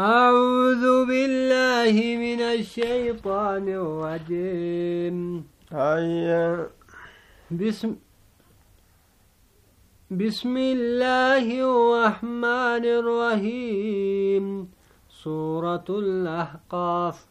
أعوذ بالله من الشيطان الرجيم. هيا. بسم بسم الله الرحمن الرحيم. سورة الأحقاف.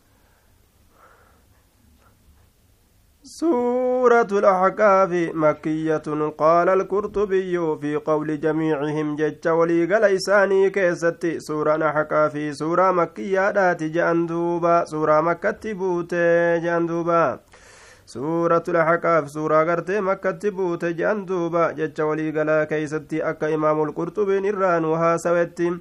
سورة الأحقاف مكية قال القرطبي في قول جميعهم جج ولي قال إساني كيستي سورة الأحقاف سورة مكية دات جاندوبا سورة مكة بوت جاندوبا سورة الأحقاف سورة غرتي مكة بوت جاندوبا جج ولي قال كيستي أكا إمام القرطبي نران وها سويتي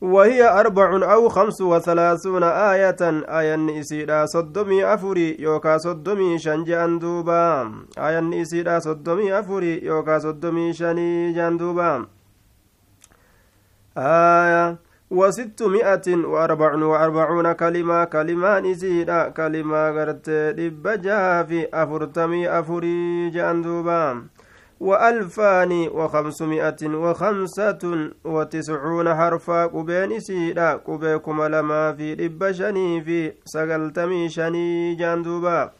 وهي أربع أو خمس وثلاثون آية. آية نسيدا صدمي أفري يوكا صدمي شنج أندوبا. آية نسيدا صدمي أفري يوكا صدمي شني جندوبا. آية وستمائة وأربع وأربعون كلمة كلمة نسيدا كلمة غرت دبجا في أفرتمي أفري جندوبا. وألفان وخمسمائة وخمسة وتسعون حرفا قبين سيدا قبيكم لما في لب شني في سقلتمي شني جاندوبا.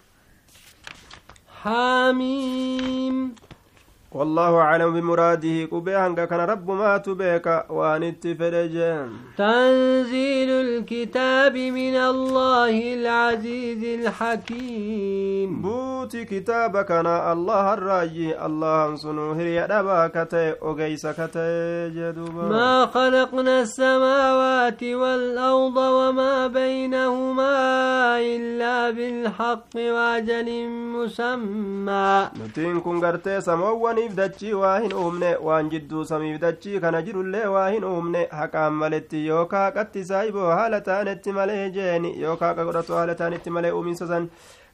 حاميم والله أعلم بمراده. قبيها كان رب ما تبيك وانت فرجين تنزيل الكتاب من الله العزيز الحكيم. بوتي كتابك أنا الله الراجي الله سنو هريا دباكتي أغيسكتي جدوبا. ما خلقنا السماوات والأرض وما بينهما إلا بالحق وأجل مسمى. نتين كن سموان samiif dachii waa hin uumne waan jidduu samiif dachii kana jirullee waa hin uumne haqaan maletti yookaa haqatti saayiboo haala taanetti malee jeeni yookaa haqa godhatu haala taanetti malee uuminsa san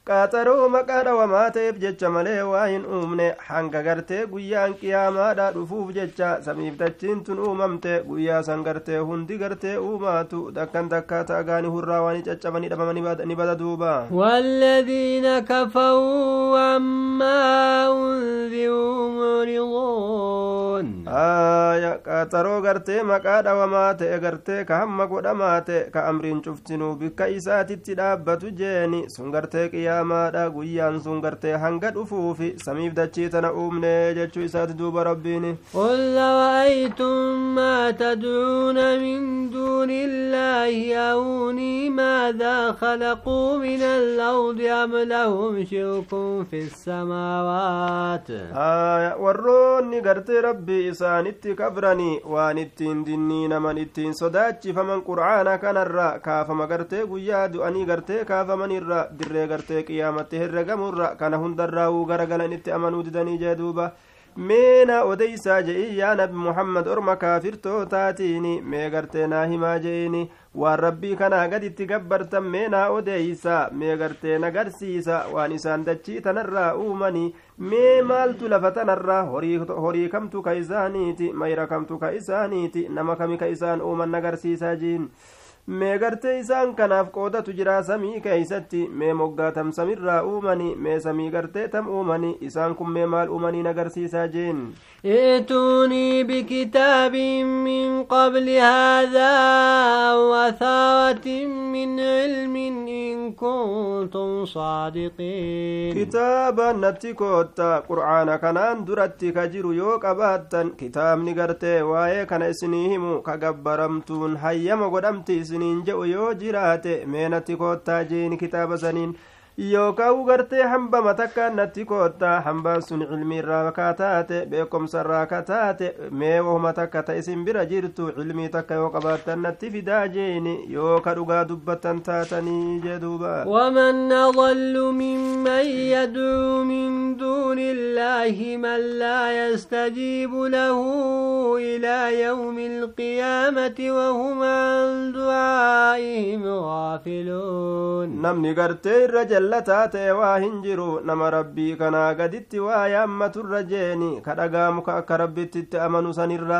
qaaxaroo maqaa dhawamaa ta'eef jecha malee waa hin uumne hanga gartee guyyaan qiyaamaadha dhufuuf jecha samiif dachiin tun uumamte guyyaa san gartee hundi gartee uumaatu dakkan dakkaa ta'agaani hurraa waan caccabanii dhabamanii ni bada duuba والذين كفروا عما أنذروا معرضون آية قاطرoo gartee maqaa dhawamaa ta'e gartee ka hamma godhamaa ta'e ka amriin cuftinuu bikka isaatitti dhaabbatu jeeni sun gartee qiyyaa qiyaamaadha guyyaan sun gartee hanga dhufuufi samiif dachii tana uumne jechuu isaati duuba rabbiin رأيتم ما تدعون من دون الله أروني ماذا خلقوا من الأرض أم لهم شرك في السماوات آية warroonni gartee rabbii isaanitti kabranii waan ittiin dinnii naman ittiin sodaachifaman qur'aana kanarra kaafama gartee guyyaa du'anii gartee kaafamanirra dirree gartee qiyaamatti herregamurra kana hundarraa'uu garagalan itti amanuu didanii jee duuba meena odeysaa je'i yaa nabi muhammad orma kaafirtootaatiin mee gartee naa himaa je'ini waan rabbii kanaa gaditti gabbartan mee naa odeysaa mee gartee nagarsiisa waan isaan dachii tanarraa uumanii mee maaltu lafa tanarraa horii kamtu ka isaaniiti mayra kamtu ka isaaniiti nama kami ka isaan uuman nagarsiisaa jiin mee gartee isaan kanaaf qoodatu jira samii keeysatti mee moggaatam samirraa uumani mee samii gartee tam uumani isaan kun mee maal uumaniin agarsiisaa jeen ائتوني بكتاب من قبل هذا أو أثارة من علم إن كنتم صادقين kitaaba natti kootta qur'aana kanaan duratti ka jiru yoo qabaattan kitaabni gartee waa'ee kana isinii himu isiniin jedhu yoo jiraate mee natti koottaa jeeni kitaaba saniin yookaan gartee hambama takka natti koottaa hambaan sun cilmii irraa kaa taate beekumsa irraa ka taate mee wahuma takka ta isin bira jirtu cilmii takka yoo qabaattan natti fidaa jeeni yoo ka dhugaa dubbattan taatanii duuba ومن أضل ممن يدعو من دون الله من لا يستجيب له إلى يوم القيامة وهم عن دعائهم غافلون namni gartee irra jallataa ta'e waa hin jiru nama rabbii kanaa gaditti waa yaammaturra jeeni ka dhagaamu ka akka rabbitti amanu sanirra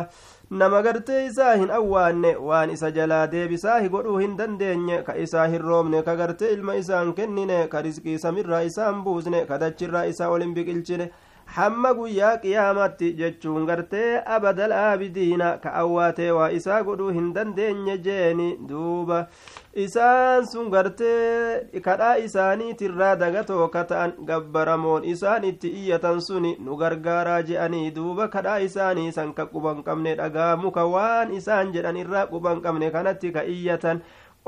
nama gartee isaa hin awwaanne waan isa jalaa deebisaa godhuu hin dandeenye ka isaa hin roobne ka gartee ilma isaan kennine ka riskii samirraa isaan buusne ka dachirraa isaa ol hin biqilchine hamma guyyaa qiyaamatti jechuun gartee abadal aabidiina ka awwaatee waa isaa godhuu hin dandeenye jeeni duuba isaan sun gartee kadhaa isaaniitirraa dagatoo ka ta'an gabbaramoon isaan itti iyyatan suni nu gargaaraa je'anii duuba kadhaa isaanii san ka quban qabne dhagaa muka waan isaan jedhan irraa quban qabne kanatti ka iyyatan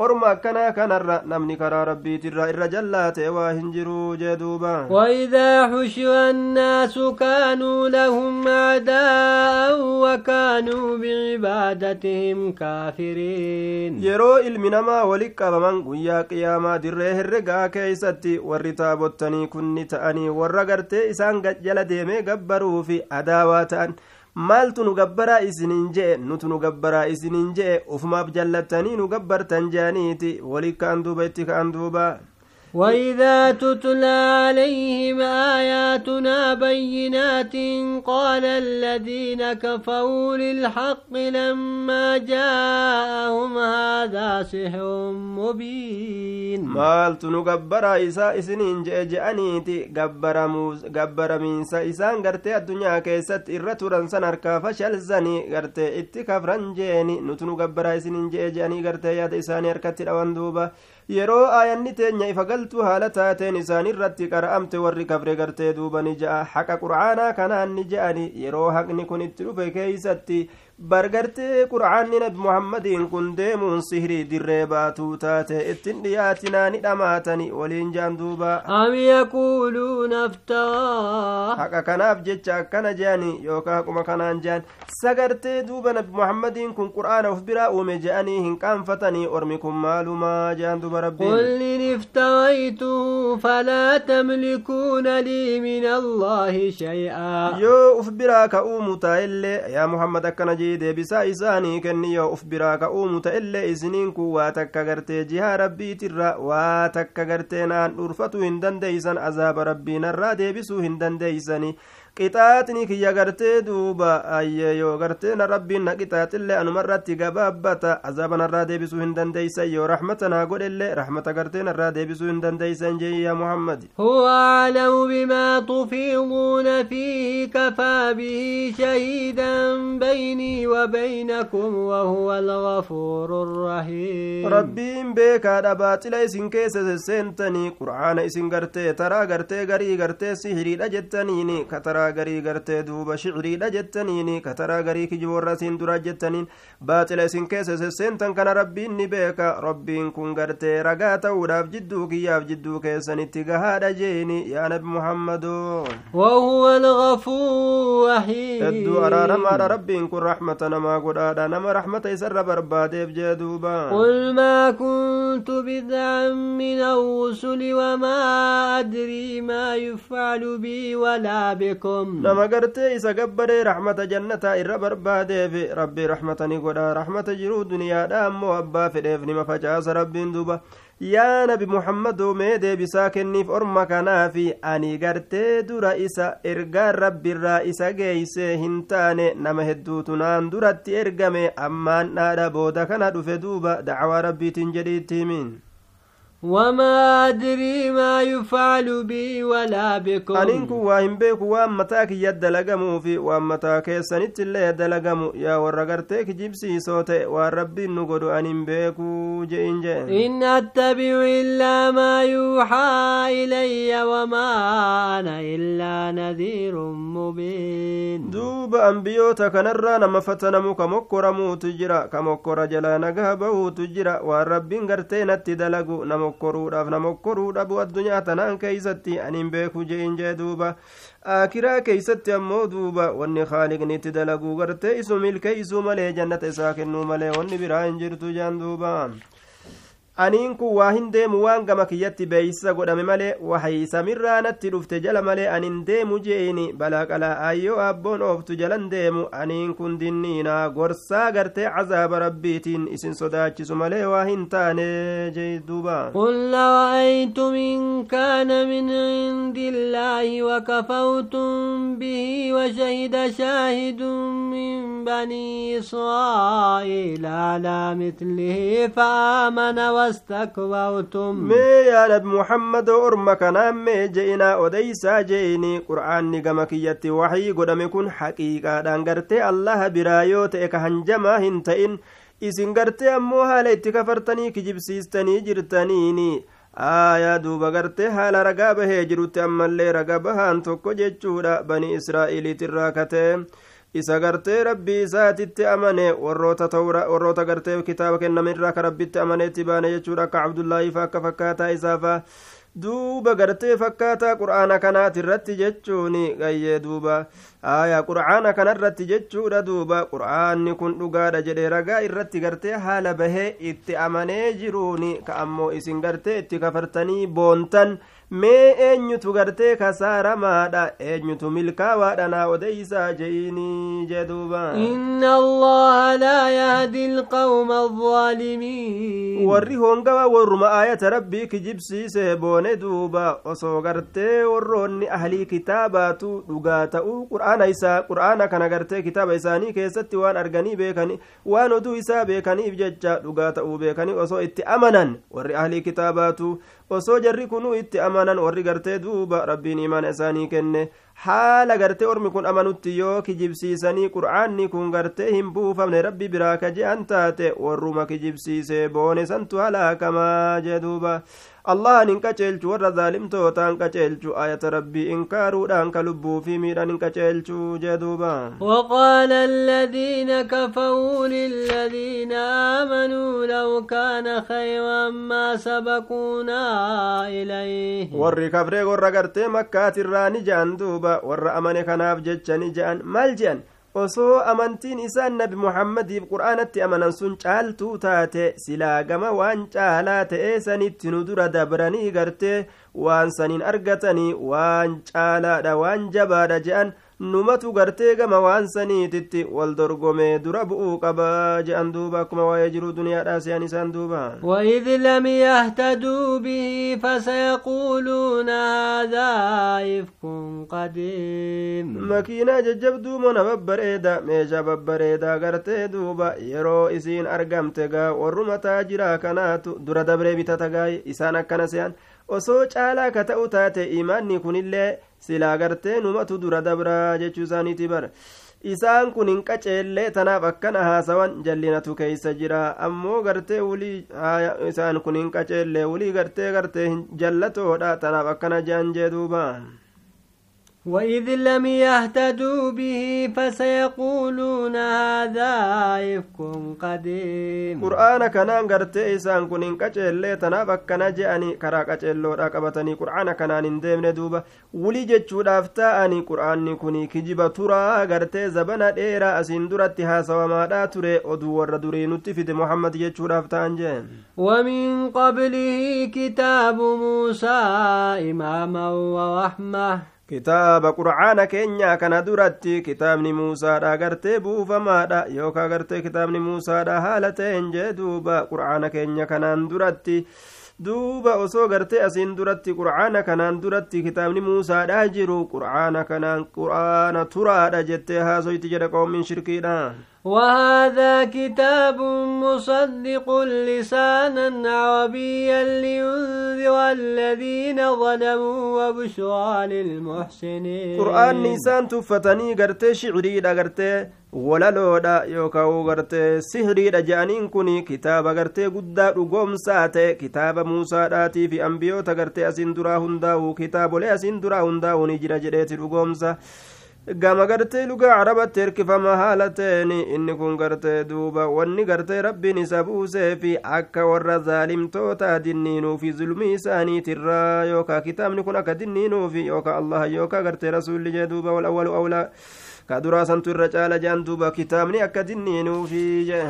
orma akkanaa kanarra namni karaa rabbiitirra irra jallaate waa hin jiruu jee duuba وإذا حشر الناس كانوا لهم أعداء وكانوا بعبادتهم كافرين yeroo ilmi namaa walit qabaman guyyaa qiyaamaa dirree herregaa keeysatti warri taabottanii kunni ta'anii warra gartee isaan jala deemee gabbaruufi adaawaa ta'an maaltu nu gabbaraa isiniin je'e nutu nu gabbaraa isiniin je'e ufumaaf jallattanii nu gabbartan je'aniiti wali ka'an duuba itti ka'an duuba وإذا تتلى عليهم آياتنا بينات قال الذين كفروا للحق لما جاءهم هذا سحر مبين. مالت نقبر إساء سنين جأنيتي قبر من إسان قرتي الدنيا كيست إرتورا سنركا فشل زني قرتي اتكفرا جيني نتنو قبر سنين جأني قرتي ياد إساني أركتي الأوان yeroo aayanni teenya ifa galtuu haala taateen isaan irratti qara'amte warri kafre gartee duuba ni ja'a. Haqa qur'aanaa kanaan ni je'ani. Yeroo haqni kun itti dhufe keeysatti bargartee qur'aanni nabi muhammadiin kun deemuun sihrii dirree baatuu taate ittin dhiyaatinaa ni dhamaatani waliin jaan duuba am yaquuluuna aftaraa haqa kanaaf jecha akkana jeani yookaa haquma kanaan jean sagartee duuba nabi muhammadiin kun qur'aana uf biraa uume je'anii hin qaanfatanii ormi kun maalumaa jean duuba rabbiin قل إن افتريته فلا تملكون لي من الله شيئا yoo uf biraa ka uumu ta'ellee yaa muhammad akkana jee deebisaa isaanii kenni yoo uf biraa ka uumu ta'ellee isiniin kun waa takka gartee jihaa rabbiitirra waa takka gartee naan dhurfatu hin dandeeysan azaaba rabbiinarraa deebisuu hin dandeeysani qixaaxni kiyya gartee duuba ayyee yoo gartee na rabbiin na qixaaxillee anumarratti gabaabbata azaaba narraa deebisuu hin dandeeysan yoo raxmata naa godhellee raxmata gartee narraa deebisuu hin dandeeysan jee yaa muhammad هو أعلم بما تفيضون فيه كفى به شهيدا بيني وبينكم وهو الغفور الرحيم rabbiin beekaadha baaxila isin keessa sesseentanii qur'aana isin gartee taraa gartee garii gartee sihiriidha jettaniini ka taraa garii gartee duuba shiciriidha jettaniini ka taraa garii kijiboorra isin dura jettaniin baaxila isin keessa sesseentan kana rabbiin ni beeka rabbiin kun gartee ragaa ta'uudhaaf jidduu kiyyaaf jidduu keessanitti gahaadha jeeni yaa nabi muhammadoo hedduu araaramaadha rabbiin kun raxmata namaa godhaadha nama raxmata isarra barbaadeef jee duuba قل ما كنت بدعا من الرسل وما أدري ما يفعل بي ولا بكم nama gartee isa gabbaree raxmata jannataa irra barbaadeef rabbii raxmata ni godha. Raxmata jiruu duniyaadha ammoo abbaa fedheef nima facaasa rabbiin duuba. Yaa nabi muhammadoo mee deebisaa kenniif orma kanaafi ani gartee dura isa ergaan rabbiirraa isa geeysee hin taane nama hedduutu naan duratti ergame ammaan dhaadha booda kana dhufe duuba. Dacwaa rabbiitiin jedhiitti himin وما أدري ما يفعل بي ولا بكم kiyya dalagamuu fi waan mataa keessanitti illee dalagamu yaa warra gartee kijibsiisoo ta'e waan rabbiin nu godhu ani hin beeku je'in jee إن أتبع إلا ما يوحى إلي وما أنا إلا نذير مبين duuba ambiyoota kanarraa nama fatanamu ka mokkoramuutu jira ka mokkora jalaa nagaa bahuutu jira waan mokkoruudhaaf na mokkoruu dhabu addunyaa tanaan keeysatti anin beeku je'in jee duuba aakiraa keeysatti ammoo duuba wanni haaliqni itti dalaguu gartee isu milkeeysuu malee jannata isaa kennuu malee wanni biraa hin jirtu jaan duuba aniin kun waa hin deemu waan gama kiyyatti beeysa godhame malee wahaysamirraa natti dhufte jala malee anin deemu jeeni balaa qalaa ayyoo abboon ooftu jalan deemu aniin kun dinniinaa gorsaa gartee cazaaba rabbiitiin isin sodaachisu malee waa hin taane jee duuba قل رأيتم إن كان من عند الله وكفرتم به وشهد شاهد من بني إسرائيل على مثله فآمن muhammadoo orma kanaan mee je'inaa odeysaa je'ini qur'aanni gama kiyyatti waxii godhame kun haqiiqaadhaan gartee allaha biraa yoo ta'e ka hanjamaa hin ta'in isin gartee ammoo haala itti kafartanii kijibsiistanii jirtaniini aayaa duuba gartee haala ragaa bahee jirutti ammallee raga bahaan tokko jechuudha bani israa'iiliitirraa katee isa gartee rabbii isaatitti amane warroota gartee kitaaba kenname irraa ka rabbitti amaneetti baane jechuudha. Akka abdullaahi fa akka fakkaataa isaafa duuba gartee fakkaataa qur'aana kanaati irratti jechuun gayyee duuba aayaa qur'aana kanarratti jechuudha duuba qur'aanni kun dhugaadha jedhee ragaa irratti gartee haala bahee itti amanee jiruun ka ammoo isin gartee itti kafartanii boontan mee eenyutu gartee kasaaramaadha eenyutu milkaawaadha naa odeysaa je'iinii jeduuba inna allaha laa yahdi alqawma alzaalimiin warri hongawa warruma aayata rabbii kijibsiise boone duuba osoo gartee warroonni ahlii kitaabaatu dhugaa ta'uu qur'aana isaa qur'aana kana gartee kitaaba isaanii keessatti waan arganii beekanii waan oduu isaa beekaniif jecha dhugaa ta'uu beekanii osoo itti amanan warri ahlii kitaabaatu osoo jarri kunuu itti amanan warri gartee duuba rabbiin imaana isaanii kenne haala gartee ormi kun amanutti yoo kijibsiisanii qur'aanni kun gartee hin buufamne rabbi biraa ka je'an taate warruma kijibsiisee boone santu halaakamaa jee duuba allahan hin qaceelchu warra zaalimtootaan qaceelchu ayata rabbii inkaaruudhaan ka lubbuu fi miidhan hin qaceelchu jee duuba وقال الذين كفروا للذين آمنوا لو كان خيرا ما سبقونا إليه warri kafree gorra gartee makkaatirraa ni je'an duuba warra amane kanaaf jecha ni je'an maal je'an osoo amantiin isaan nabi muhammadiif qur'aanatti amanan sun caaltuu taate silaa gama waan caalaa ta'ee sanitti nu dura dabranii gartee waan saniin argatanii waan caalaadha waan jabaadha je'an numatu gartee gama waan saniititti wal dorgomee dura bu'uu qaba je'an duuba akkuma waa'ee jiruu duniyaadhaa se'an isaan duuba وإذ لم يهتدوا به فسيقولون هذا إفك قديم makiinaa jajjabduu mona babbareeda meeshaa babbareedaa gartee duuba yeroo isiin argamte gaa warruma taajiraa kanaatu dura dabree bitata gaa isaan akkana se'an osoo caalaa ka ta'u taate imaanni kunillee silaa gartee numatu dura dabraa jechuu isaaniiti bara isaan kun hin qaceellee tanaaf akkana haasawan jallinatu keeysa jira ammoo gartee wulii isaan kun hin qaceellee wulii gartee gartee jallatoodha tanaaf akkana jean jee duuba وإذ لم يهتدوا به فسيقولون هذا إفك قديم kanaan gartee isaan kun hin qaceellee tanaaf akkana je'anii karaa qaceelloodha qabatanii qur'aana kanaan hin deemne duuba wulii jechuudhaaf ta'anii qur'aanni kun kijiba turaa gartee zabana dheeraa asiin duratti haasawamaadhaa ture oduu warra durii nutti fide muhammad jechuudhaaf ta'an jeen ومن قبله كتاب موسى إماما ورحمة kitaaba qur'aana keenya kana duratti kitaabni muusaadha gartee buufamaadha. Yookaa gartee kitaabni muusaadha haala ta'een jee duuba qur'aana keenya kanaan duratti duuba osoo gartee asiin duratti qur'aana kanaan duratti kitaabni muusaadha jiru. Qur'aana kanaan qur'aana turaadha jettee haasoyti jedha qoomin shirkiidha وهذا كتاب مصدق لسانا عربيا لينذر الذين ظلموا وبشرى للمحسنين. قرآن نيسان تفتني قرت شعري قرت ولا لودا يوكاو قرت سهري دجانين كوني كتاب قرت غدا رقوم ساتي كتاب موسى داتي في أنبيوتا قرت أسندرا هنداو كتاب لأسندرا هنداو نجرجريت رقوم ساتي gama gartee lugaa carabatti hirkifama haala ta'een inni kun gartee duuba wanni gartee rabbiin isa buusee fi akka warra zaalimtoota dinniinuu fi zulmii isaaniitirraa yookaa kitaabni kun akka dinniinuufi yookaa allah yookaa gartee rasuulli jee duuba wal awwalu awlaa ka duraa santu irra caala jean duuba kitaabni akka dinniinuufi jee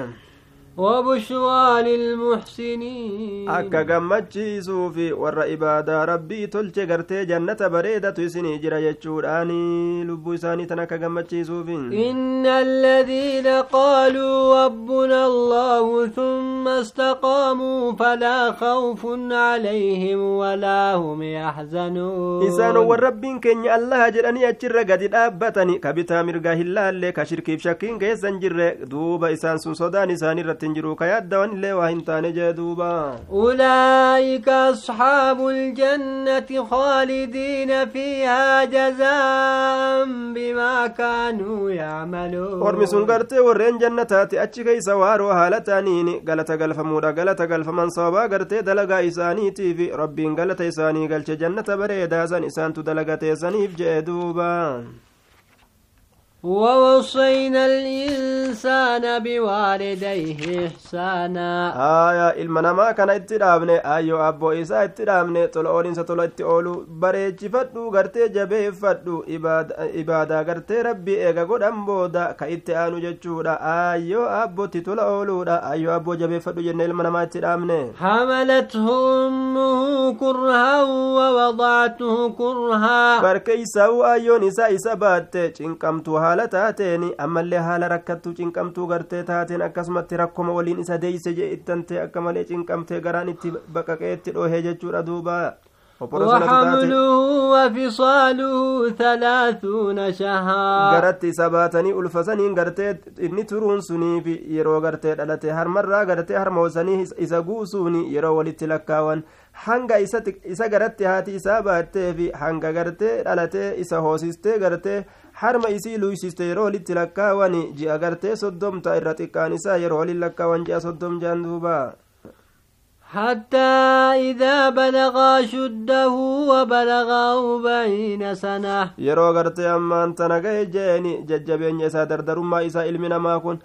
وبشرى للمحسنين akka gammachiisuu fi warra ibaadaa rabbii tolche gartee jannata bareedatu isinii jira jechuudhaani lubbuu isaanii tan akka gammachiisuufi إن الذين قالوا ربنا الله ثم استقاموا فلا خوف عليهم ولا هم يحزنون isaanowwan rabbiin keenya allaha jedhanii achirra gadi dhaabbatani ka bitaa mirgaa hin laalle ka shirkiif shakkiin keessan jirre duuba isaan sun sodaan isaanii irratti hin jiru ka yaaddawan illee waa hin taane jee duuba أولئك أصحاب الجنة خالدين فيها جزاء بما كانوا يعملون ormi sun gartee warreen jannataati achi keeysa waaroo haala ta'aniin galata galfamuudha galata galfaman sababaa gartee dalagaa isaaniitiif rabbiin galata isaanii galche jannata bareedaasan isaantu dalagateessaniif jee duuba ووصينا الإنسان بوالديه إحسانا. آية المنما كان اتدامني أيو أبو إسا اتدامني طلع أولين ستطلع اتقولوا بريتش فدو غرتي جبه فدو إبادة غرتي ربي إيغا قد أمبودا كإتآنو جتشودا أيو أبو تطلع أولودا أيو أبو جبه فدو جنة المنما اتدامني حملته أمه كرها ووضعته كرها. بركيساو أيو نساء إسا باتي چنكمتوها haala taateen ammallee haala rakkattuu cinqamtuu gartee taateen akkasumatti rakkoma waliin isa deeyse jee ittantee akka malee cinqamtee garaan itti baqaqee itti dhoohee jechuudha duuba وحمله وفصاله ثلاثون شهرا غرت سباتني ألفسني غرتي إني ترون سني في يرو غرتي دلتي هر مرة غرتي هر موسني إسا قوسوني يرو ولت لكاوان hanga isa garatti haati isaa baattee fi hanga gartee dhalatee isa hoosistee gartee harma isii luysiste yeroo walitti lakkaawani ji'a gartee soddomta irra xiqqaan isaa yeroo waliin lakkaawan ji'a soddom jaan duubaa حتى إذا بلغ شده وبلغ أربعين سنة يرو غرتي أما أنت نغي جيني ججبين يسا دردرما إسا إلمنا ما كن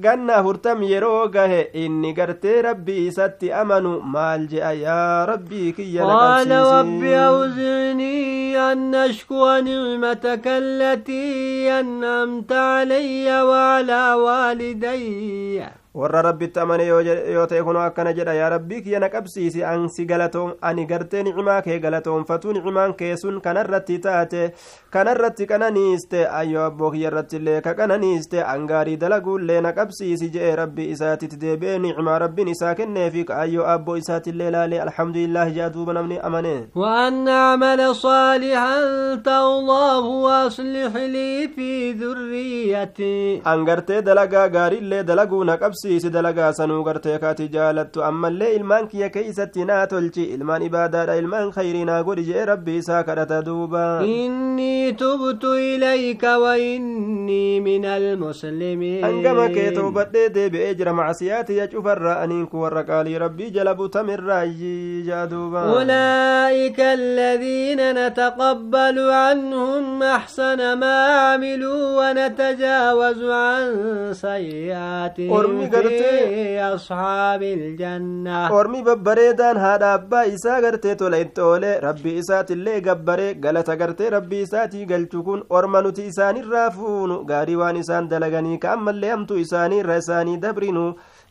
ganna hurtam yeroo gahe inni gartee rabbii isatti amanu maal je'a yaa rabbii kiyya قال رب أوزعني أن أشكر نعمتك التي أنعمت علي وعلى والدي warra rabbitti amane yoo ta'e kunoo akkana jedha yaa rabbii kiyya na qabsiisi an si galatoon ani gartee nicimaa kee galatoonfatu nicimaan kee sun kanarratti taate kanarratti qananiiste ayyoo abboo kiyya irratti illee ka qananiiste an gaarii dalaguullee na qabsiisi jedhe rabbii isaatitti deebi'ee nicimaa rabbiin isaa kenneefi ka ayyoo abboo isaatiillee laalee alhamdulillaahi jaa duuba namni amane وأن أعمل صالحا ترضاه وأصلح لي في ذريتي an gartee dalagaa gaariillee dalaguu na qabsi qabsiisi dalagaa sanuu gartee kaati jaalattu ammallee ilmaan kiyya keeysatti naa tolchi ilmaan ibaadaadha ilmaan khayrii naa godhi jee rabbi isaa kadhata duuba innii tubtu ilayka wa innii min almuslimiin hangama kee toobadhee deebi'ee jira macsiyaatiya cufarra aniin kun warra qaalii rabbii jala butamirraayyi jaa duuba أولئك الذين نتقبل عنهم أحسن ما عملوا ونتجاوز عن سيئاتهم في أصحاب الجنة ormi babbareedaan haadha abbaa isaa gartee tola itti oole rabbii isaatillee gabbaree galata gartee rabbii isaatii galchu kun orma nuti isaanirraa fuunu gaarii waan isaan dalaganii ka ammallee hamtuu isaanii irra isaanii dabrinu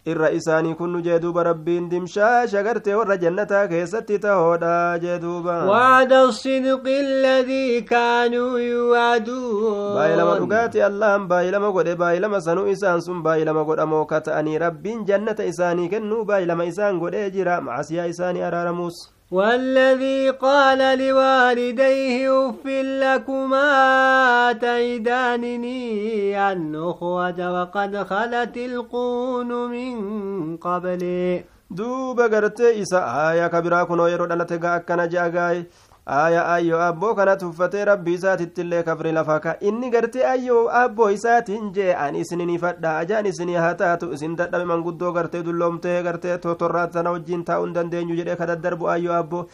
irra isaanii kun jee duuba rabbiin dimshaasha gartee warra jannataa keessatti tahoodha jee duuba وعد الصدق الذي كانوا يوعدون baay'ilama dhugaati allahan baay'ilama godhe baay'ilama sanuu isaan sun baay'ilama godhamoo ka ta'anii rabbiin jannata isaanii kennuu baay'ilama isaan godhee jira macasiyaa isaanii araaramuus والذي قال لوالديه اف لكما تيدانني أن أخرج وقد خلت القون من قبلي. دوب قرتي اسا آية كبيرة كنو يرو لنتقى اكنا جاقاي aayaa ayyoo abboo kana tuffatee rabbii isaatittillee kafri lafa ka. Inni gartee ayyoo abboo isaatiin jee an isinin ifadha ajaan isinii haa taatu. Isin dadhabe manguddoo gartee dulloomtee gartee totorraa tana wajjiin taa'uu hin dandeenyu jedhee ka daddarbu ayyoo abboo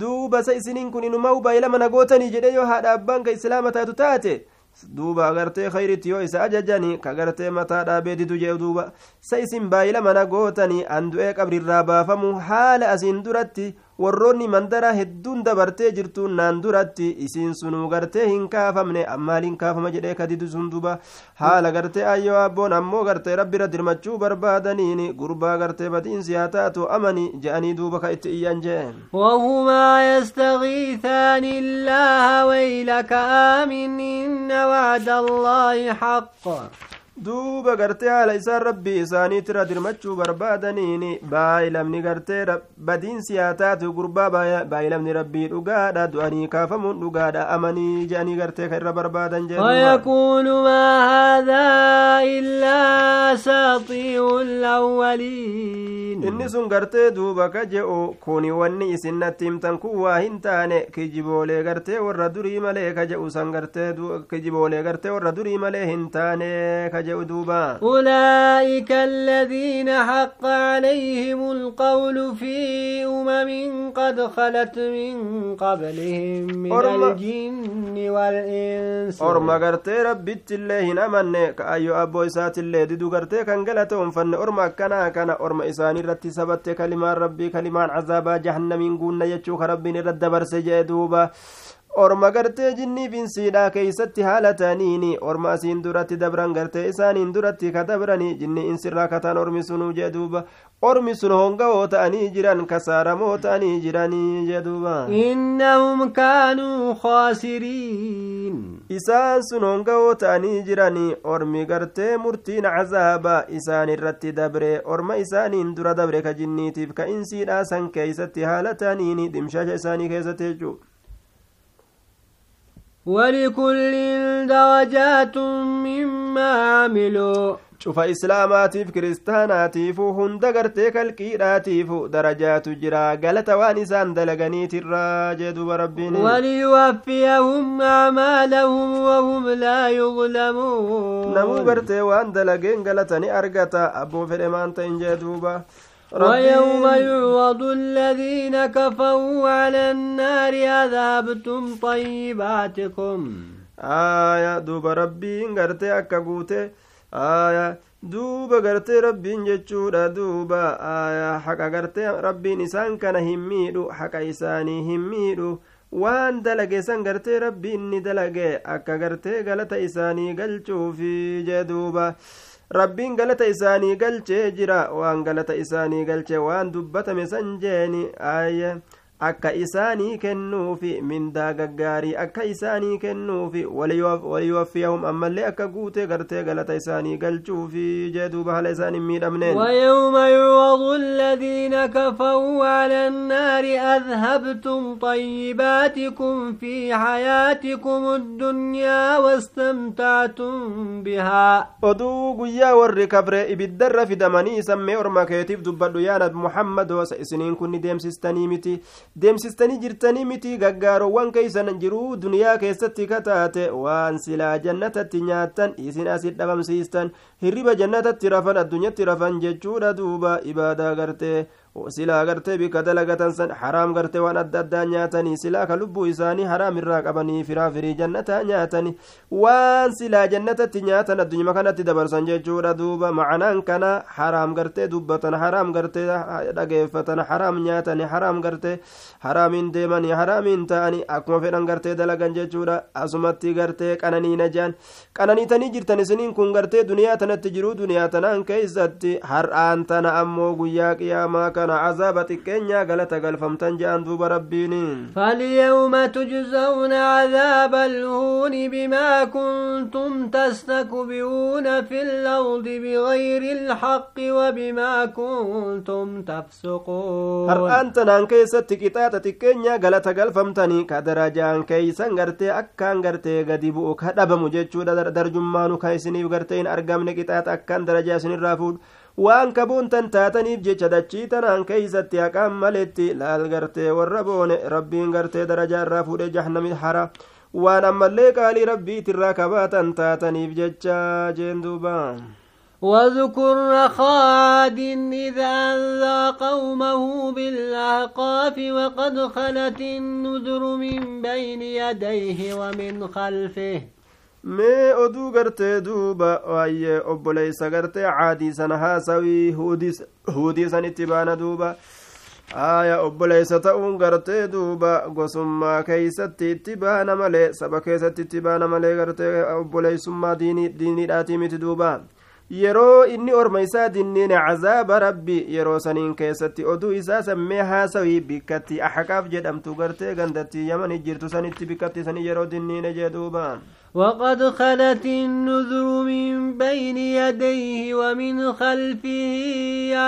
duuba sa isiniin kun inuma baay'ilama nagootanii jedhe yoo haadha abbaan ka islaama taatu taate duuba agartee khayritti yoo isa ajajanii ka gartee mataa dhaabee didu jee duuba. Sa isin baay'ilama nagootanii an du'ee qabrirraa baafamu haala asiin duratti warroonni mandara hedduun dabartee jirtuun naan duratti isiin sunuu gartee hin kaafamne ammaaliin kaafama jedhee kadidu sun duba haala gartee ayyoo abboon ammoo gartee rabbira dirmachuu barbaadaniin gurbaa gartee badiinsi haa taatu amani je'anii duuba ka itti iyyan jee وهما يستغيثان الله ويلك آمن إن وعد الله حق duuba gartee haala isaan rabbii isaaniitira dirmachuu barbaadaniin baayilamni gartee badiinsi haa taatu gurbaa baayilamni rabbii dhugaadha du'anii kaafamuun dhugaadha amanii jedhanii gartee ka irra barbaadan ويقول ما هذا إلا أساطير الأولين inni sun gartee duuba ka je'u kuni wanni isin natti himtan kun waa hin taane kijiboolee gartee warra durii malee ka je'u san gartee kijiboolee gartee warra durii malee hin taane ka je'u دوبا أولئك الذين حق عليهم القول في أمم قد خلت من قبلهم من الجن والإنس. أرما قرتي ربيت الله نمان أيو أبو إسات الله ددو قرتي كان قلتهم فن أرما كان كان أرما إساني رتي سبت كلمان ربي كلمان عذابا جهنم ينقون يتشوخ ربي رد برسي دوبا. Orma gartee jinnii binsiidhaa keeysatti haala ta'aniini orma asiin duratti dabran gartee isaaniin duratti ka dabranii jinni insirraa kataan ormi sunuu jee duuba ormi sun hongawoo ta'anii jiran kasaaramoo ta'anii jiranii jee duuba innahum kaanuu khaasiriin isaan sun hongawoo ta'anii jiranii ormi gartee murtiin cazaaba isaan irratti dabre orma isaaniin dura dabre ka jinniitiif ka insiidhaa san keeysatti haala ta'aniini dhimshasha isaanii keessatti jechuu ولكل درجات مما عملوا cufa islaamaatiif kiristaanaatiifu hunda gartee kalqiidhaatiifu darajaatu jira galata waan isaan dalaganiitirraa jee duba rabbiin وليوفيهم أعمالهم وهم لا يظلمون namuu gartee waan dalageen galata ni argata abboo fedhe maan ta'in jee duuba ويوم يعرض الذين كفروا على النار أذهبتم طيباتكم آية دوب ربين غرتي أكا قوتي آية duuba gartee rabbiin jechuudha duuba aayaa haqa gartee rabbiin isaan kana hin miidhu haqa isaanii hin miidhu waan dalage san gartee rabbiin ni dalage akka gartee galata isaanii galchuufi jee duuba rabbiin galata isaanii galchee jira waan galata isaanii galche waan dubbatame san jeeni ayye akka isaanii kennuufi mindaa gaggaarii akka isaanii kennuufi waliyuwaffiyahum ammallee akka guutee gartee galata isaanii galchuufi jee duuba haala isaan hin miidhamneen ويوم يعرض الذين كفروا على النار أذهبتم طيباتكم في حياتكم الدنيا واستمتعتم بها oduu guyyaa warri kabre ibiddarra fidamanii sammee orma keetiif dubbadhu yaa nabi muhammadoo sa isiniin kunni deemsistanii miti deemsistanii jirtanii miti gaggaarowwan keeysan jiruu duniyaa keessatti kataate waan silaa jannatatti nyaattan isin asit dhabamsiistan hirriba jannatatti rafan addunyatti rafan jechuudha duuba ibaadaa gartee silaa gartee bika dalagatan san haraam gartee waan adda addaa nyaatanii silaa ka lubbuu isaanii haraam irraa qabanii firaa firii jannataa nyaatanii waan silaa jannatatti nyaatan addunyuma kanatti dabarsan jechuudha duuba macanaan kana haraam gartee dubbatan haraam gartee dhageeffatan haraam nyaatanii haraam gartee haraamiin deemanii haraamiin ta'anii akkuma fedhan gartee dalagan jechuudha asumatti gartee qananiina jaan qananiitanii jirtan isiniin kun gartee duniyaa tanatti jiruu duniyaa tanaan keeysatti har'aan tana ammoo guyyaa qiyaamaa kana cazaaba xiqqeenyaa galata galfamtan je'an duuba rabbiin فاليوم تجزون عذاب الهون بما كنتم تستكبرون في الأرض بغير الحق وبما كنتم تفسقون har'aan tanaan keessatti qixaaxa xiqqeenyaa galata galfamtanii ka darajaan keeysan gartee akkaan gartee gadi bu'u ka dhabamu jechuudha darjummaanu ka isiniif gartee hin argamne qixaaxa akkaan darajaa isinirraa fuudhu waan kaboontan taataniif jecha dachii tanaan keeysatti haqaan maletti laal gartee warra boone rabbiin gartee darajaa irraa fuudhe jahannami hara waan ammallee qaalii rabbiitirraa kabaatan taataniif jecha jeen duuba واذكر عاد إذا أنذر قومه بالأحقاف وقد خلت النذر من بين يديه ومن خلفه mee oduu gartee duuba waayye obboleeysa gartee caadii sana haasawii huudii san itti baana duuba aya obboleeysa ta'uun gartee duuba gosummaa keeysatti itti baana malee saba keessatti itti baana malee gartee obboleeysummaa diiniidhaatii miti duuba yeroo inni orma isaa dinniine cazaaba rabbi yeroo saniin keessatti oduu isaa sammee haasawii bikkatti axaqaaf jedhamtu gartee gandattii yamani jirtu sanitti bikkatti sanii yeroo dinniine jee duuba وقد خلت النذر من بين يديه ومن خلفه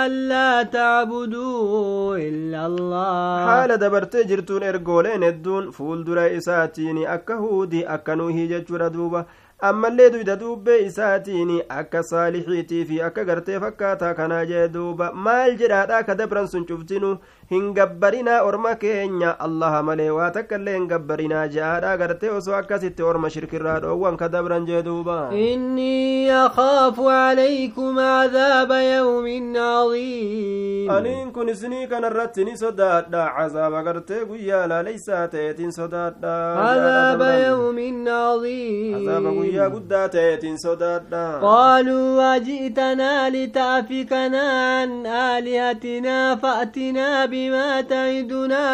ألا تعبدوا إلا الله. حال دبرت جرتون إرقولين الدون فول درا إساتيني أكا هودي أكا نوهي دوبا. أما اللي دويدا دوبا إساتيني أكا صالحيتي في أكا غرتي فكاتا كنا جدوبا ما الجراد أكا دبران سنشوفتينو. Hin gabbarinaa orma keenya allaha malee waa takkaillee hin gabbarinaa je'aadha gartee osoo akkasitti orma shirkirraa dhoowwan ka dabran jee duuba innii akaafu calaykum cadaaba yawmin cadiim aniin kun isinii kanarratti ni sodaadha cazaaba gartee guyyaa laaleysaa ta'eetiin sodaadha cadaaba yawmin cadiim cazaaba guyyaa guddaa ta'eetiin sodaadha qaaluu waji'tanaa lita'fikanaa an aalihatinaa fa'tinaa بما تعدنا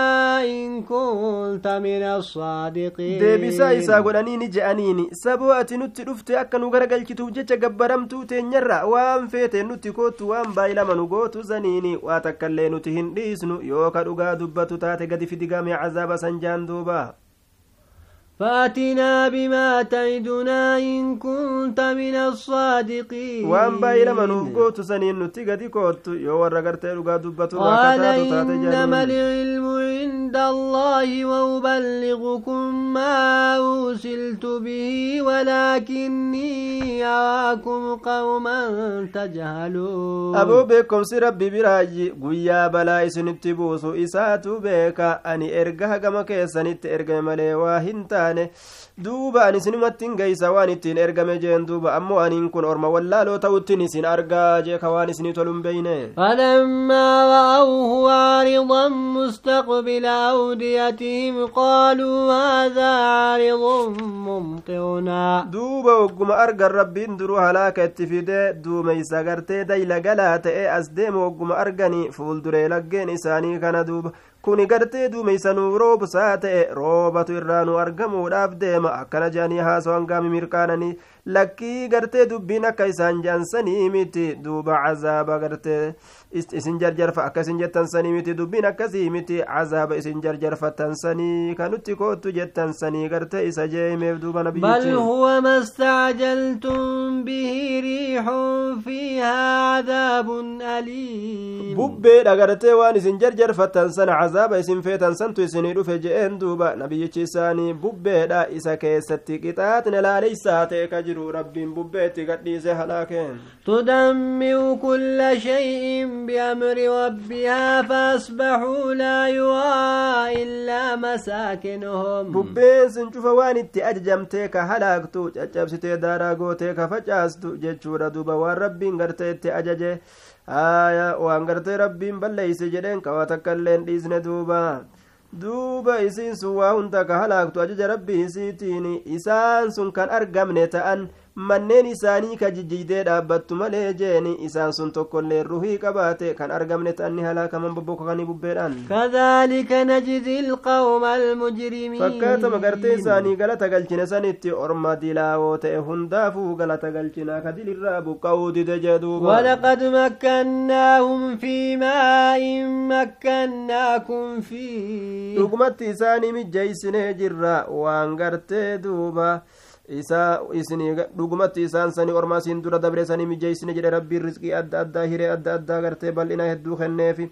إن كنت من الصادقين deebisaa isaa godhaniini je'aniini saboo ati nutti dhufte akka nu garagalchituuf jecha gabbaramtuu teenyarra waan feete nutti kootu waan baay'ilama nu gootu zaniini waa takkaillee nuti hin dhiisnu yoo ka dhugaa dubbatu taate gadi fidigame cazaaba san jaan duuba فأتنا بما تعدنا إن كنت من الصادقين وأن بايل منوف قوت سنين نتيجة كوت يو ورقرت رقا دبت قال إنما العلم عند الله وأبلغكم ما أرسلت به ولكني أراكم قوما تجهلون. أبو بكم سي ربي براجي قويا بلا إسنتي بوسو إساتو بيكا أني إرقها كما كيسانيت إرقا ملي واهنتا taane duuba ani isinumattiin geeysa waan ittiin ergame jeen duuba ammoo aniin kun orma wallaaloo ta'uttiin isin argaa jee ka waan isinii tolun beyne فلما رأوه عارضا مستقبل أوديتهم قالوا هذا عارض ممطرنا duuba wogguma argan rabbiin duruu halaaka itti fide duumeysa gartee dayla galaa ta'e as deemu wogguma arganii fuulduree laggeen isaanii kana duuba kuni gartee duumeysanuu roobsaa ta'e roobatu irraa nu argamuudhaaf deema akkana jedhanii haasawan gaami mirkaananii lakkii gartee dubbiin akka isaan jaansanii miti duuba cazaaba gartee isin jarjarfa akkasin jettan sanii miti dubbiin akkasii miti cazaaba isin jarjarfatan sanii kanutti koottu jettan sanii gartee isa jeemeef duuba استعجلتم به ريح فيها عذاب أليم ببي دغرتي وان اسن جرجر فتن سن عذاب اسن فيتن سنت اسن دفه جئن دوبا نبي ساني ببي دا اسا كيستي قطات نلا ليس تيك جرو رب ببي تقديس هلاكين تدمر كل شيء بأمر ربها فأصبحوا لا يرى إلا مساكنهم ببين سنشوف وان اتي أججمتي ka halaaktu caccabsitee daaraa gootee ka facaastu jechuudha duuba waan rabbiin gartee itti ajaje aya waan gartee rabbiin balleeyse jedheen kawa takka illeen dhiisne duuba duuba isiin sun waa hunda ka halaaktu ajaja rabbii isiitiin isaan sun kan argamne ta'an manneen isaanii ka jijjiidee dhaabbattu malee jeeni isaan sun tokkollee ruhii qabaate kan argamne ta'anni halaakaman bobbokokanii bubbeedhaan kadhalika najzi ilqawma almujrimiin fakkaatama gartee isaanii galata galchine sanitti orma dilaawoo ta'e hundaafuu galata galchinaa ka dilirraa buqqa'uu dide jeduuba ولقد مكناهم في ماء مكناكم فيه dhugumatti isaanii mijjeeysinee jirra waan gartee duuba isaa isinii dhugumatti isaan sanii ormaa isiin dura dabre sanii mijeeysine jedhe rabbiin rizqii adda addaa hiree adda addaa gartee bal'ina hedduu kenneefi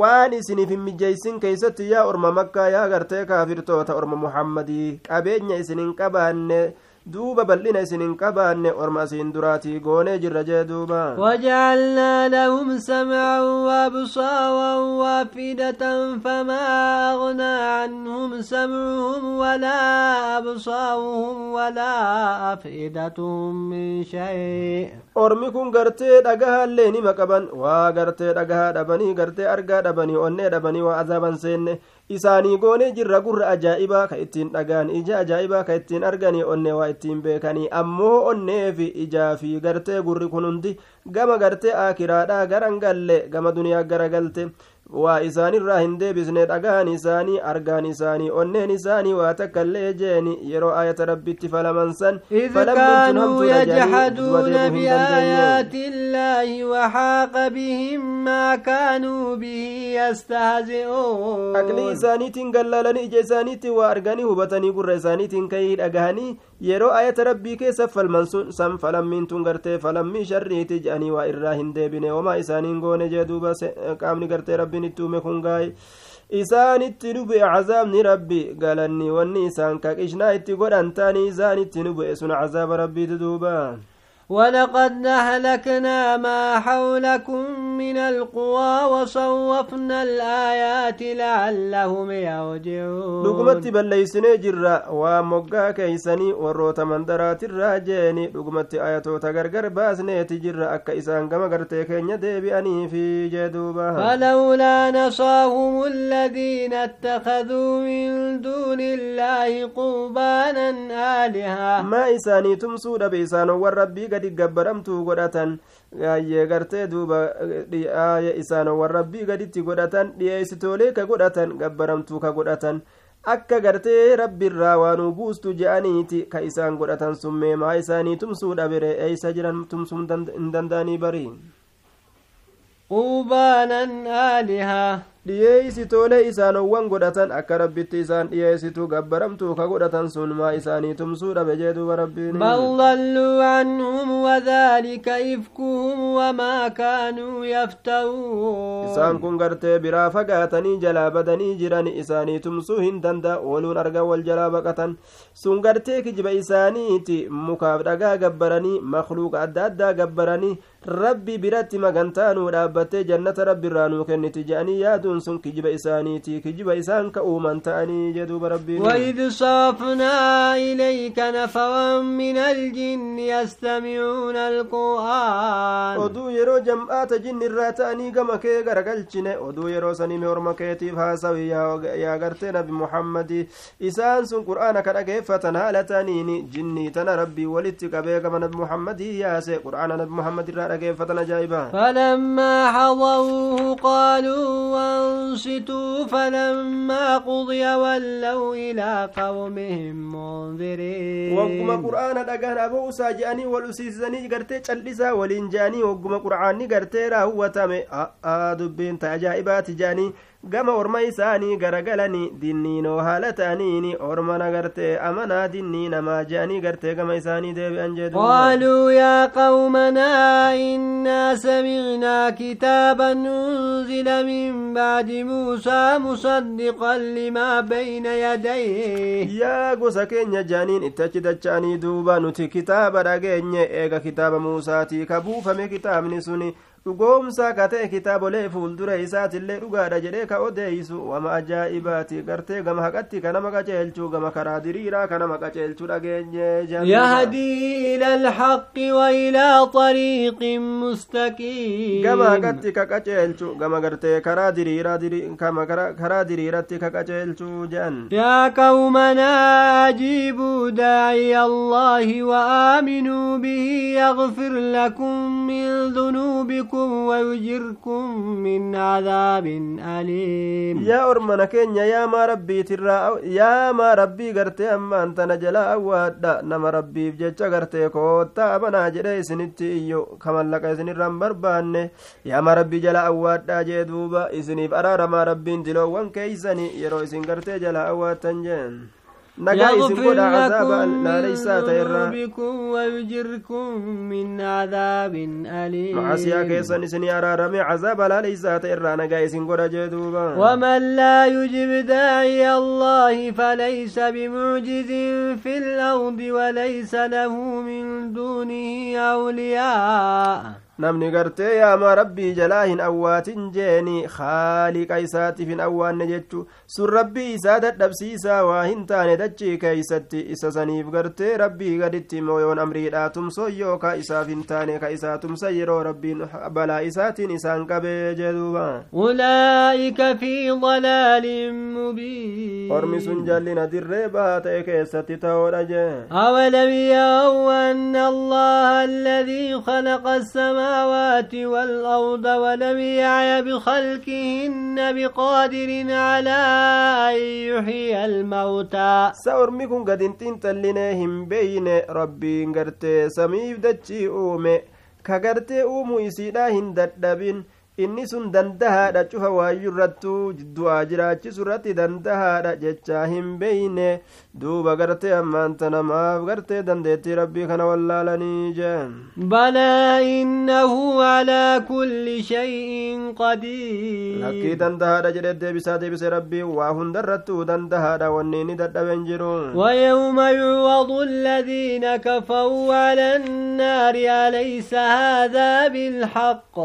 waan isiniif hin mijeeysin keeysatti yaa orma makkaa yaa gartee kaafirtoota orma muhammadii qabeenya isin hin qabaanne isin hin qabaanne orma isiin duraatii goonee jirra jee duuba. وجعلنا لهم سمعا وابصارا وافئدة فما أغنى عنهم سمعهم ولا أبصارهم ولا أفئدتهم من شيء ormi kun gartee dhagahaallee nima qaban waa gartee dhagahaa dhabanii gartee argaa dhabanii onnee dhabanii waa azaaban seenne isaanii goonee jirra gurra ajaa'ibaa ka ittiin dhagaan ija ajaa'ibaa ka ittiin arganii onnee waa ittiin beekanii ammoo onnee fi ijaa fi gartee gurri kun hundi gama gartee akiraadhaa garan gama duniyaa gara galte waa isaanirraa hin deebisne dhagaan isaanii argaan isaanii onneen isaanii waa takka illee jeeni yeroo ayata rabbitti falaman san إذ كانوا يجحدون بآيات الله وحاق بهم ما كانوا به يستهزئون isaaniitiin gallaalanii ija isaaniitiin waa arganii hubatanii gurra isaaniitiin kayii dhagahanii yeroo ayata rabbii keessa falman san falammiin tun gartee falammii sharriiti jedhanii waa irraa hin deebine homaa isaaniin goone jee duuba qaamni gartee rabbiin itti uume kun gaa'e isaanitti nu bu'e cazaabni rabbi galanni wanni isaan kaqishnaa itti godhan taanii isaanitti nu bu'e sun cazaaba rabbiiti duuba ولقد أهلكنا ما حولكم من القوى وصوفنا الآيات لعلهم يرجعون دقمت بالليسن جرى ومقا كيساني وروت من درات الراجيني دقمت آياتو تقرقر باسني تجرى أكا إسان كما قرتك أني في جدوبة فلولا نصاهم الذين اتخذوا من دون الله قربانا آلهة. ما إساني تمسود بإسان وربي gabbaramtuu godhatan ayyee gartee duuba dhi'aaya isaan warrabbii gaditti godhatan dhi'eessitoolee ka godhatan gabbaramtuu ka godhatan. Akka gartee rabbiirraa waan buustu je'aniiti ka isaan godhatan sun meemaa isaanii tumsuu bere eeysa jiran tumsuu hin danda'anii bari quubaanan aalihaa. Dhiyeeysitoolee isaanowwan godhatan akka rabbitti isaan dhiyeessitu gabbaramtuu ka godhatan sun maa isaanii tumsuu dhabe jee duuba rabbiin بل ضلوا عنهم وذلك إفكهم وما كانوا يفترون isaan kun gartee biraa fagaatanii jalaa badanii jiran isaanii tumsuu hin danda'a waluun argan wal jalaa baqatan sun gartee kijiba isaaniiti mukaaf dhagaa gabbaranii makluuqa adda addaa gabbaranii rabbi biratti magantaanuu dhaabbattee jannata rabbiirraa nuu kenniti je'anii yaaduun sun kijiba isaaniiti kijiba isaan ka uuman ta'anii jeduuba rabbiin وإذ صرفنا إليك نفرا من الجن يستمعون القرآن oduu yeroo jam'aata jinni irraa ta'anii gama kee garagalchine oduu yeroo sanime orma keetiif haasawi yaa gartee nabi muhammadi isaan sun qur'aana ka dhageeffatan haala ta'aniini jinnii tana rabbii walitti qabee gama nabi muhammadii yaase qur'aana nabi muhammad irraa dhageeffatan ajaa'iba فلما حضروه قالوا أنصتوا فلما قضي ولوا إلى قومهم منذرين. وقم قرآن دقان أبو ساجاني والأسيساني قرتي تلسا ولنجاني وقم قرآن قرتي راهو وتامي. آدبين تعجائبات جاني. Gama orma isaanii garagalanii dinniinoo haala ta'aniini ormana gartee amanaa dinnii namaa je'anii gartee gama isaanii deebi'an jedhu قالوا يا قومنا إنا سمعنا كتابا أنزل من بعد موسى مصدقا لما بين يديه yaa gosa keenya jaaniin itti achi dacha'anii duuba nuti kitaaba dhageenye eega kitaaba muusaatii ka buufame kitaabni suni dhugoomsaa ka ta'e kitaabolee fuuldura isaatillee dhugaadha jedhee ka odeeysu wama ajaa'ibaati gartee gama haqatti ka nama qaceelchuu gama karaa diriiraa ka nama qaceelchuu dhageenye يهدي إلى الحق وإلى طريق مستقيم gama haqatti ka qaceelchu gama gartee karaa diriiraa karaa diriiratti ka qaceelchuu jedhan يا قومنا أجيبوا داعي الله وآمنوا به يغفر لكم من ذنوبكم ويجركم من عذاب أليم yaa ormana keenya yaamaa rabbiitirraa yaamaa rabbii gartee ammaan tana jalaa awwaadha nama rabbiif jecha gartee koottaa abanaa jedhee isinitti iyyo kamallaqa isinirraan barbaanne yaamaa rabbii jalaa awwaadhaa jee duuba isiniif araaramaa rabbiin diloowwan keeysanii yeroo isin gartee jalaa awwaattan jeen nagaa isin يغفر godha لكم azaaba من يغفر لكم ذنوبكم ويجركم من عذاب أليم. معسيا كيسا نسني أرارمي عذاب لا ليس تيرا. نقاي سنقر جدوبا. ومن لا يجب داعي الله فليس بمعجز في الأرض وليس له من دونه أولياء. Namni gartee yaamaa rabbii jalaa hin awwaatin jeeni haaliqa isaatiif hin awwaanne jechu sun rabbii isaa dadhabsiisaa waa hin taane dachii keeysatti isa saniif gartee rabbii gaditti mooyoon amriidhaa tumson yookaa isaaf hin taane ka isaa tumsan yeroo rabbiin balaa isaatiin isaan qabee jeduuba في ضلال مبين ormi sun jallina dirree bahaa ta'e keessatti ta'oodha jee السماوات السماوات والأرض ولم يعي بخلقهن بقادر على أن يحيي الموتى. سأرمي كن قد انتين تلينهم بين ربي انقرتي سميف دتشي أومي كقرتي أومو إسيدا هنددبين inni sun dandahaadha cufa waayyurrattuu du'aa jiraachisu irratti dandahaadha jechaa hin beeyne duuba gartee ammaanta namaaf gartee dandeettii rabbii kana wallaalanii jeen balaa innahu alaa kulli shay'in qadiir lakkii dandahaadha jedhe deebisaa deebise rabbii waa hundarrattuu dandahaadha wanni inni dadhaben jiru ويوم يعوض الذين كفروا على النار أليس هذا بالحق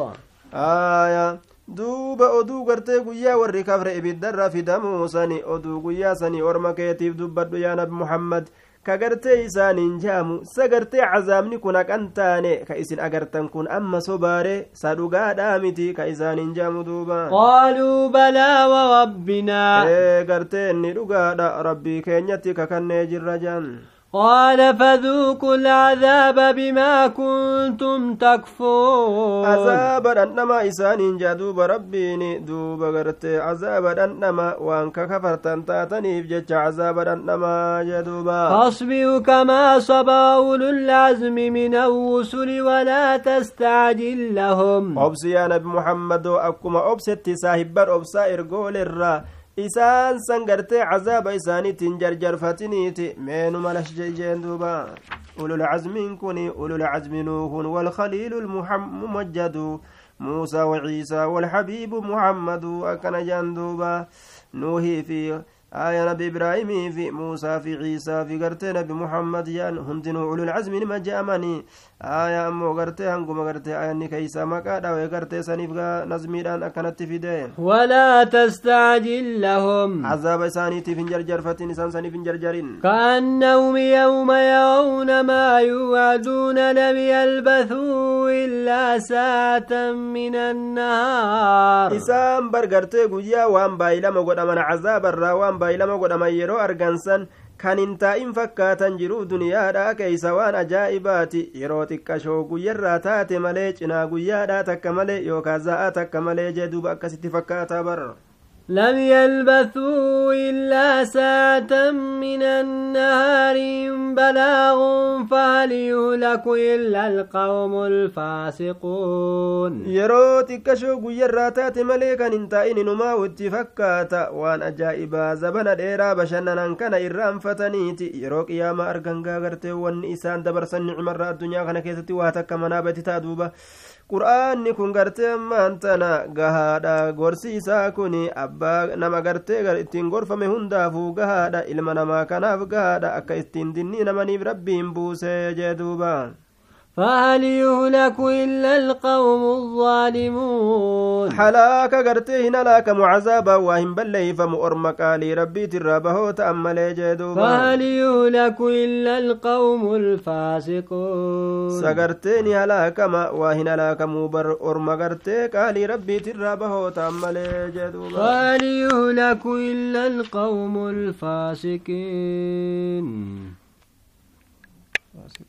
aya duuba oduu gartee guyyaa warri kafre ibiddarra fidamuu sani oduu guyyaa sanii orma keetiif dubbadhu yaa nabi muhammad. Ka gartee isaaniin jaamu sa gartee cazaabni kun haqan taane ka isin agartan kun amma sobaare sa dhugaadhaa miti ka isaaniin jaamu duuba. Qaaluu balaa warabbinaa ee gartee inni dhugaadha rabbii keenyatti kakannee jirra jaan قال فذوقوا العذاب بما كنتم تكفرون. عذاب أنما إسان جدوب ربيني دوب غرت. عذاب أنما وان كفرتن تاتني بجج عذاب أنما جدوبا فاصبروا كما صبر أولو العزم من الرسل ولا تستعجل لهم. أبسي يا نبي محمد أكما أبست صاحب أبسا إرقول الرّ isaan san gartee cazaaba isaaniitiin jarjarfatiniiti meenuma lashjejeen duuba ululcazmiin kun ululcazmi nuuhun walkhaliilu lmumajjadu موسى وعيسى والحبيب محمد أكن جندوبا نوحي في آية نبي إبراهيم في موسى في عيسى في قرتي نبي محمد جان هندنو أولو العزم لما جاءمني. آية أمو قرتي هنقوم قرتي آية نكيسا مكادا وقرتي سنفقا نزميران أكنت في دين. ولا تستعجل لهم. عذاب سانيتي في جرجر فتن سان ساني في جرجرين. كأنهم يوم يرون ما يوعدون لم يلبثوا إلا ساعة من النهار. إسام برقرتي قويا وان بايلما قد من عذاب الرا وان baay'ilama godhaman yeroo argansan kan hin taa'in fakkaatan jiruu duniyaadhaa keeysa waan ajaa'ibaati yeroo xiqqashoo guyyarraa taate malee cinaa guyyaadhaa takka malee yookaan za'aa takka malee jee duuba akkasitti fakkaataa barra لم يلبثوا إلا ساعة من النهار بلاغ فهل يهلك إلا القوم الفاسقون. يروتك شو قير تاتي مليكا انتائن نما واتفكاتا وان أجائبا زبنا ديرا بشننا كان إرام فتنيتي يروك ياما أرغنغا غرتي وان إسان دبرسن نعمر الدنيا كان كيستي واتك منابتي تادوبا qur'aanni kun gartee ammaan tana gahaadha gorsi isaa kun abbaa nama gartee ittiin gorfame hundaafuu gahaadha ilma namaa kanaaf gahaadha akka ittiin dinnii namaniif rabbiin buusee jee duuba فهل يهلك إلا القوم الظالمون؟ حلاك قرتي هنا لك معذابا وهم بلي فمؤرم قالي ربي ترابه تأمل جدوبا فهل يهلك إلا القوم الفاسقون؟ سقرتيني هلاك ما وهنا لك مبر أرم قرتي قالي ربي ترابه تأمل جدوبا فهل يهلك إلا القوم الفاسقين؟